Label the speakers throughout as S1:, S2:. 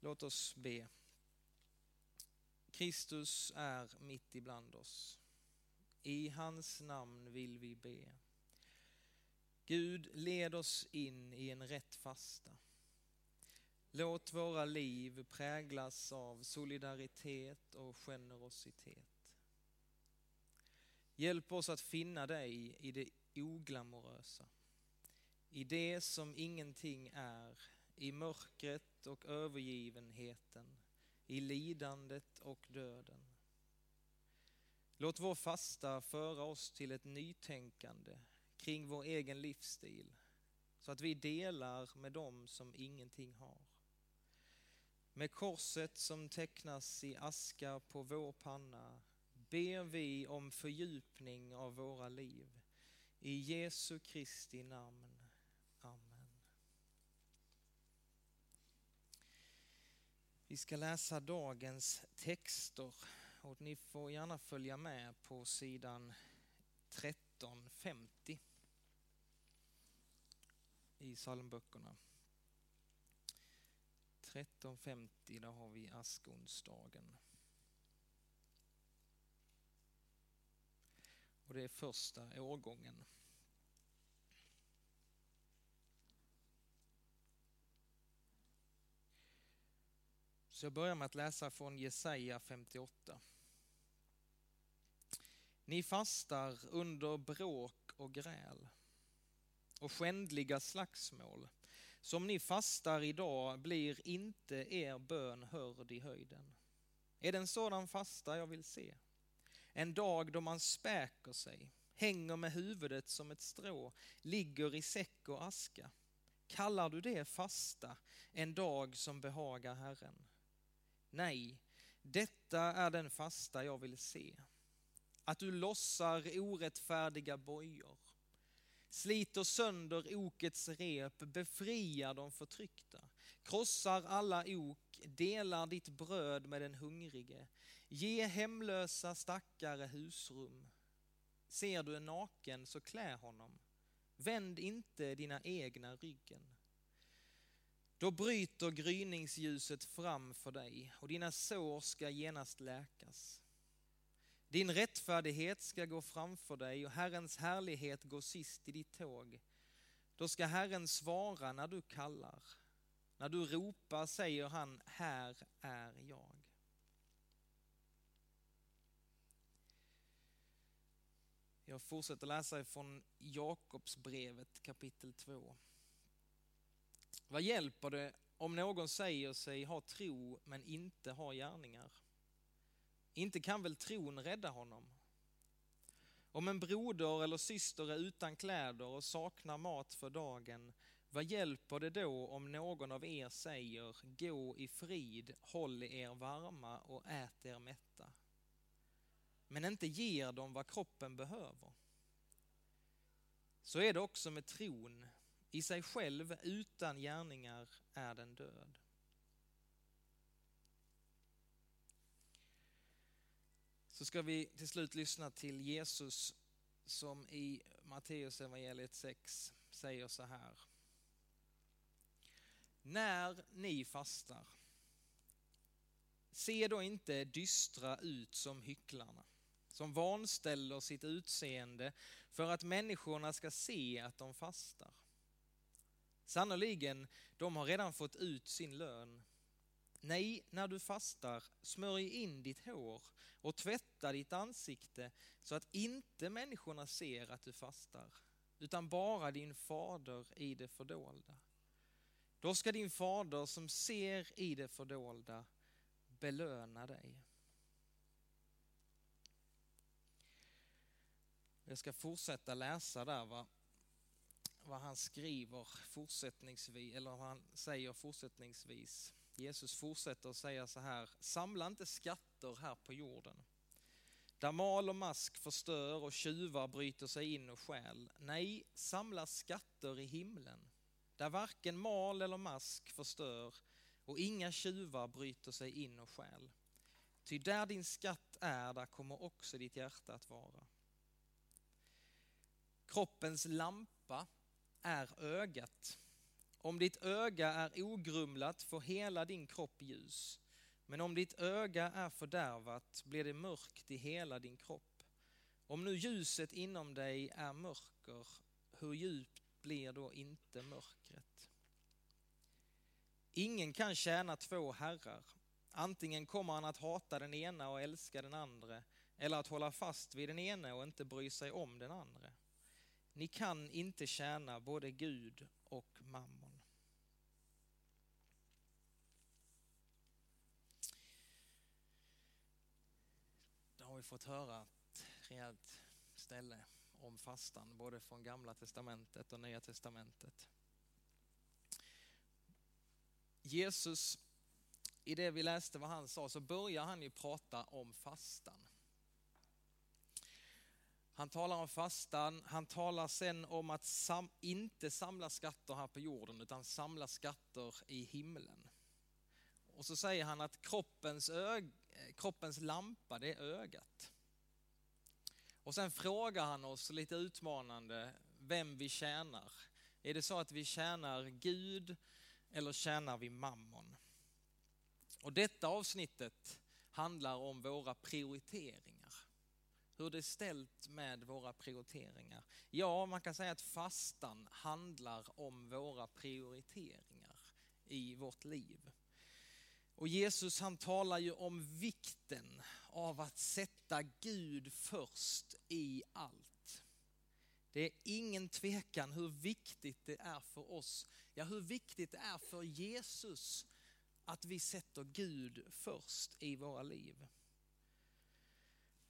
S1: Låt oss be. Kristus är mitt ibland oss. I hans namn vill vi be. Gud, led oss in i en rätt fasta. Låt våra liv präglas av solidaritet och generositet. Hjälp oss att finna dig i det oglamorösa, i det som ingenting är, i mörkret och övergivenheten, i lidandet och döden. Låt vår fasta föra oss till ett nytänkande kring vår egen livsstil, så att vi delar med dem som ingenting har. Med korset som tecknas i aska på vår panna ber vi om fördjupning av våra liv. I Jesu Kristi namn. Vi ska läsa dagens texter och ni får gärna följa med på sidan 1350 i psalmböckerna. 1350, där har vi askonsdagen. Och det är första årgången. Så jag börjar med att läsa från Jesaja 58. Ni fastar under bråk och gräl och skändliga slagsmål. Som ni fastar idag blir inte er bön hörd i höjden. Är det en sådan fasta jag vill se? En dag då man späker sig, hänger med huvudet som ett strå, ligger i säck och aska. Kallar du det fasta, en dag som behagar Herren? Nej, detta är den fasta jag vill se. Att du lossar orättfärdiga bojor, sliter sönder okets rep, befriar de förtryckta, krossar alla ok, delar ditt bröd med den hungrige, ge hemlösa stackare husrum. Ser du en naken så klä honom, vänd inte dina egna ryggen. Då bryter gryningsljuset fram för dig och dina sår ska genast läkas. Din rättfärdighet ska gå framför dig och Herrens härlighet gå sist i ditt tåg. Då ska Herren svara när du kallar. När du ropar säger han, här är jag. Jag fortsätter läsa ifrån Jakobsbrevet kapitel 2. Vad hjälper det om någon säger sig ha tro men inte har gärningar? Inte kan väl tron rädda honom? Om en broder eller syster är utan kläder och saknar mat för dagen, vad hjälper det då om någon av er säger gå i frid, håll er varma och ät er mätta? Men inte ger dem vad kroppen behöver. Så är det också med tron. I sig själv utan gärningar är den död. Så ska vi till slut lyssna till Jesus som i Matteus evangeliet 6 säger så här. När ni fastar, se då inte dystra ut som hycklarna, som vanställer sitt utseende för att människorna ska se att de fastar. Sannoliken, de har redan fått ut sin lön. Nej, när du fastar, smörj in ditt hår och tvätta ditt ansikte så att inte människorna ser att du fastar, utan bara din fader i det fördolda. Då ska din fader som ser i det fördolda belöna dig. Jag ska fortsätta läsa där va? Vad han skriver fortsättningsvis, eller vad han säger fortsättningsvis. Jesus fortsätter att säga så här, samla inte skatter här på jorden. Där mal och mask förstör och tjuvar bryter sig in och stjäl. Nej, samla skatter i himlen. Där varken mal eller mask förstör och inga tjuvar bryter sig in och stjäl. Ty där din skatt är, där kommer också ditt hjärta att vara. Kroppens lampa är ögat. Om ditt öga är ogrumlat får hela din kropp ljus. Men om ditt öga är fördärvat blir det mörkt i hela din kropp. Om nu ljuset inom dig är mörker, hur djupt blir då inte mörkret? Ingen kan tjäna två herrar. Antingen kommer han att hata den ena och älska den andra, eller att hålla fast vid den ena och inte bry sig om den andra. Ni kan inte tjäna både Gud och mammon. Då har vi fått höra ett rejält ställe om fastan, både från Gamla Testamentet och Nya Testamentet. Jesus, i det vi läste vad han sa, så börjar han ju prata om fastan. Han talar om fastan, han talar sen om att sam inte samla skatter här på jorden utan samla skatter i himlen. Och så säger han att kroppens, kroppens lampa det är ögat. Och sen frågar han oss lite utmanande vem vi tjänar. Är det så att vi tjänar Gud eller tjänar vi mammon? Och detta avsnittet handlar om våra prioriteringar. Hur det är ställt med våra prioriteringar. Ja, man kan säga att fastan handlar om våra prioriteringar i vårt liv. Och Jesus han talar ju om vikten av att sätta Gud först i allt. Det är ingen tvekan hur viktigt det är för oss, ja hur viktigt det är för Jesus att vi sätter Gud först i våra liv.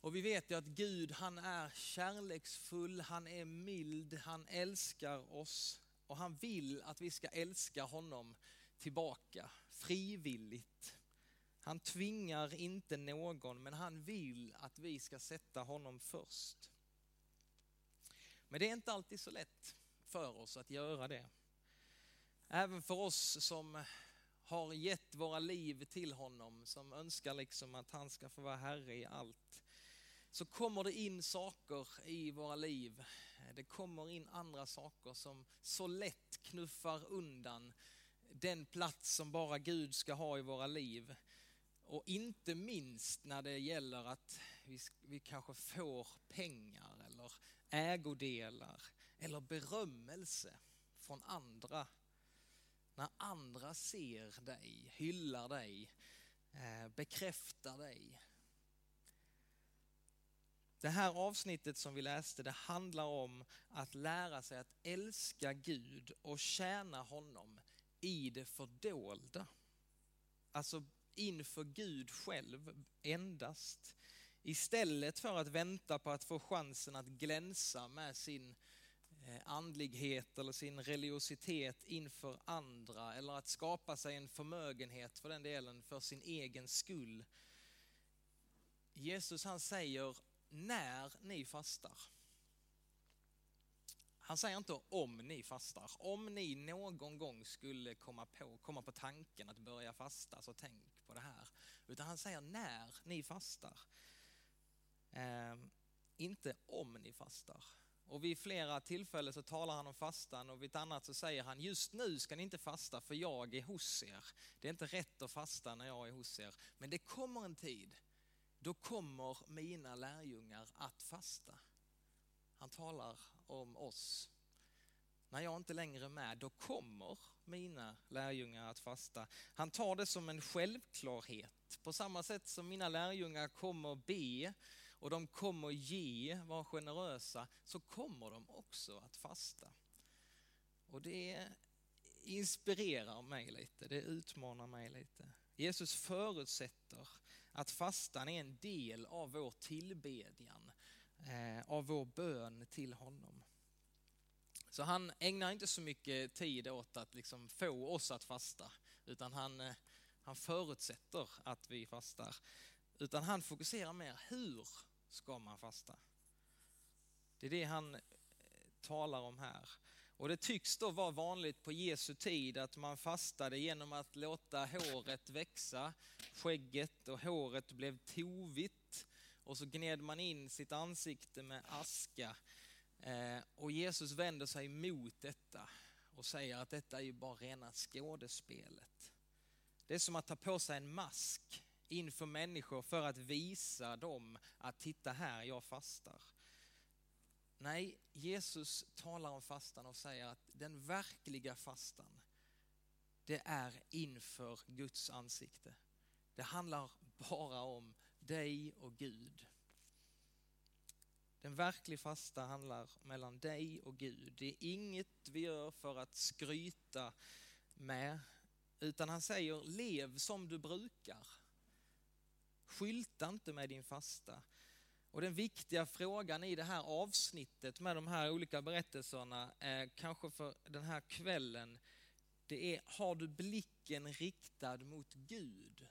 S1: Och vi vet ju att Gud han är kärleksfull, han är mild, han älskar oss och han vill att vi ska älska honom tillbaka frivilligt. Han tvingar inte någon, men han vill att vi ska sätta honom först. Men det är inte alltid så lätt för oss att göra det. Även för oss som har gett våra liv till honom, som önskar liksom att han ska få vara herre i allt, så kommer det in saker i våra liv. Det kommer in andra saker som så lätt knuffar undan den plats som bara Gud ska ha i våra liv. Och inte minst när det gäller att vi, vi kanske får pengar eller ägodelar eller berömmelse från andra. När andra ser dig, hyllar dig, eh, bekräftar dig. Det här avsnittet som vi läste, det handlar om att lära sig att älska Gud och tjäna honom i det fördolda. Alltså inför Gud själv endast. Istället för att vänta på att få chansen att glänsa med sin eh, andlighet eller sin religiositet inför andra eller att skapa sig en förmögenhet för den delen för sin egen skull. Jesus han säger när ni fastar. Han säger inte om ni fastar. Om ni någon gång skulle komma på, komma på tanken att börja fasta, så tänk på det här. Utan han säger när ni fastar. Eh, inte om ni fastar. Och vid flera tillfällen så talar han om fastan och vid ett annat så säger han just nu ska ni inte fasta för jag är hos er. Det är inte rätt att fasta när jag är hos er. Men det kommer en tid, då kommer mina lärjungar att fasta. Han talar om oss. När jag inte längre är med, då kommer mina lärjungar att fasta. Han tar det som en självklarhet. På samma sätt som mina lärjungar kommer be och de kommer ge, vara generösa, så kommer de också att fasta. Och det inspirerar mig lite, det utmanar mig lite. Jesus förutsätter att fastan är en del av vår tillbedjan eh, av vår bön till honom. Så han ägnar inte så mycket tid åt att liksom få oss att fasta, utan han, eh, han förutsätter att vi fastar. Utan han fokuserar mer, hur ska man fasta? Det är det han eh, talar om här. Och det tycks då vara vanligt på Jesu tid att man fastade genom att låta håret växa, skägget och håret blev tovigt och så gned man in sitt ansikte med aska. Eh, och Jesus vänder sig mot detta. och säger att detta är ju bara rena skådespelet. Det är som att ta på sig en mask inför människor för att visa dem att titta här, jag fastar. Nej, Jesus talar om fastan och säger att den verkliga fastan, det är inför Guds ansikte. Det handlar bara om dig och Gud. Den verkliga fasta handlar mellan dig och Gud. Det är inget vi gör för att skryta med, utan han säger lev som du brukar. Skylta inte med din fasta. Och den viktiga frågan i det här avsnittet med de här olika berättelserna, eh, kanske för den här kvällen, det är har du blicken riktad mot Gud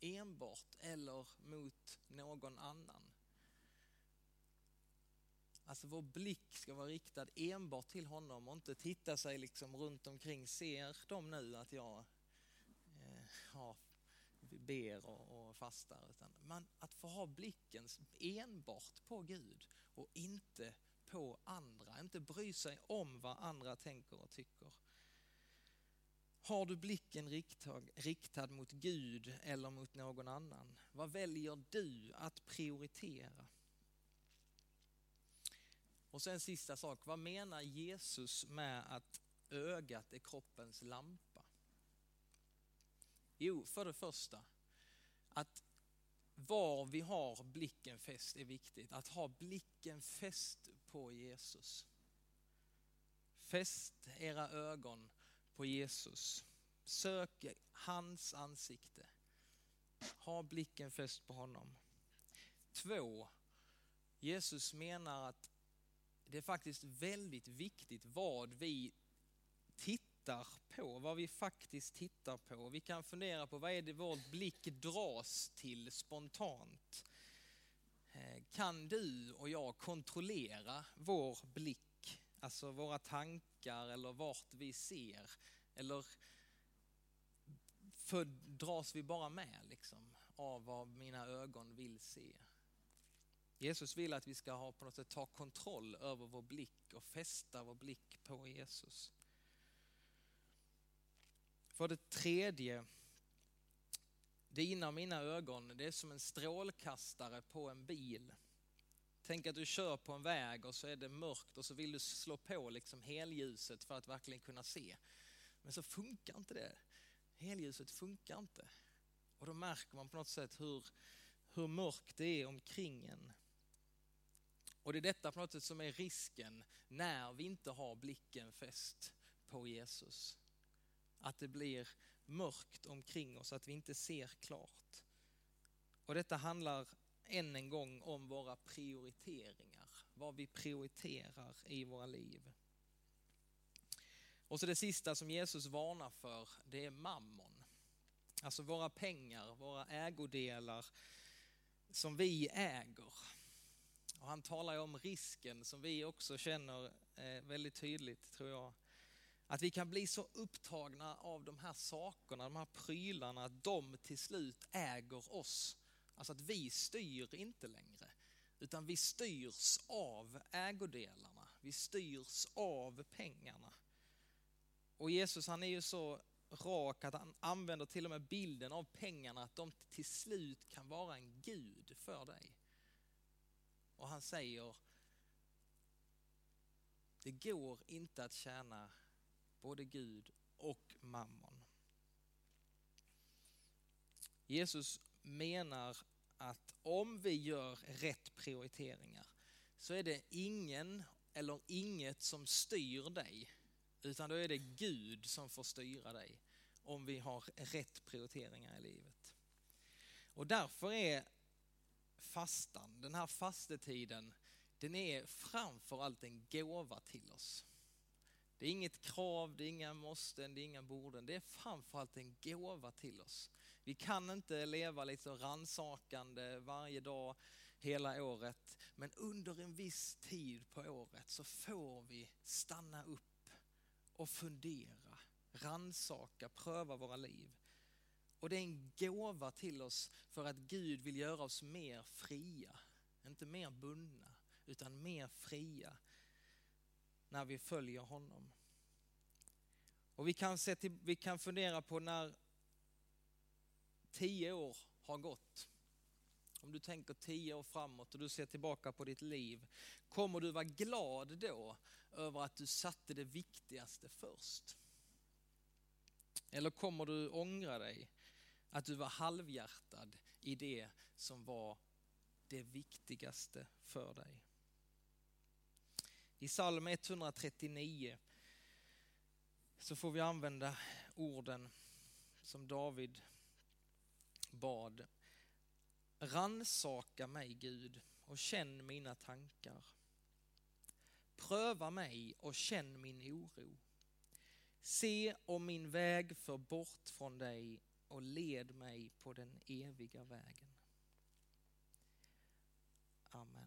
S1: enbart eller mot någon annan? Alltså vår blick ska vara riktad enbart till honom och inte titta sig liksom runt omkring. Ser de nu att jag eh, har ber och, och fastar. Utan man, att få ha blicken enbart på Gud och inte på andra. Inte bry sig om vad andra tänker och tycker. Har du blicken riktad, riktad mot Gud eller mot någon annan? Vad väljer du att prioritera? Och sen sista sak, vad menar Jesus med att ögat är kroppens lampa? Jo, för det första, att var vi har blicken fäst är viktigt. Att ha blicken fäst på Jesus. Fäst era ögon på Jesus. Sök hans ansikte. Ha blicken fäst på honom. Två, Jesus menar att det är faktiskt väldigt viktigt vad vi tittar på, vad vi faktiskt tittar på. Vi kan fundera på vad är det vår blick dras till spontant. Eh, kan du och jag kontrollera vår blick, alltså våra tankar eller vart vi ser? Eller för dras vi bara med liksom, av vad mina ögon vill se? Jesus vill att vi ska ha på något sätt ta kontroll över vår blick och fästa vår blick på Jesus. För det tredje, det innan mina ögon, det är som en strålkastare på en bil. Tänk att du kör på en väg och så är det mörkt och så vill du slå på liksom helljuset för att verkligen kunna se. Men så funkar inte det. Helljuset funkar inte. Och då märker man på något sätt hur, hur mörkt det är omkring en. Och det är detta på något sätt som är risken när vi inte har blicken fäst på Jesus. Att det blir mörkt omkring oss, att vi inte ser klart. Och detta handlar än en gång om våra prioriteringar, vad vi prioriterar i våra liv. Och så det sista som Jesus varnar för, det är mammon. Alltså våra pengar, våra ägodelar som vi äger. Och han talar ju om risken som vi också känner eh, väldigt tydligt, tror jag. Att vi kan bli så upptagna av de här sakerna, de här prylarna, att de till slut äger oss. Alltså att vi styr inte längre, utan vi styrs av ägodelarna. Vi styrs av pengarna. Och Jesus han är ju så rak att han använder till och med bilden av pengarna, att de till slut kan vara en gud för dig. Och han säger, det går inte att tjäna både Gud och mammon. Jesus menar att om vi gör rätt prioriteringar så är det ingen eller inget som styr dig, utan då är det Gud som får styra dig om vi har rätt prioriteringar i livet. Och därför är fastan, den här fastetiden, den är framförallt en gåva till oss. Det är inget krav, det är inga måsten, det är inga borden. Det är framförallt en gåva till oss. Vi kan inte leva lite ransakande varje dag hela året. Men under en viss tid på året så får vi stanna upp och fundera, ransaka, pröva våra liv. Och det är en gåva till oss för att Gud vill göra oss mer fria. Inte mer bundna, utan mer fria när vi följer honom. Och vi kan, se till, vi kan fundera på när tio år har gått. Om du tänker tio år framåt och du ser tillbaka på ditt liv, kommer du vara glad då över att du satte det viktigaste först? Eller kommer du ångra dig att du var halvhjärtad i det som var det viktigaste för dig? I psalm 139 så får vi använda orden som David bad. Ransaka mig Gud och känn mina tankar. Pröva mig och känn min oro. Se om min väg för bort från dig och led mig på den eviga vägen. Amen.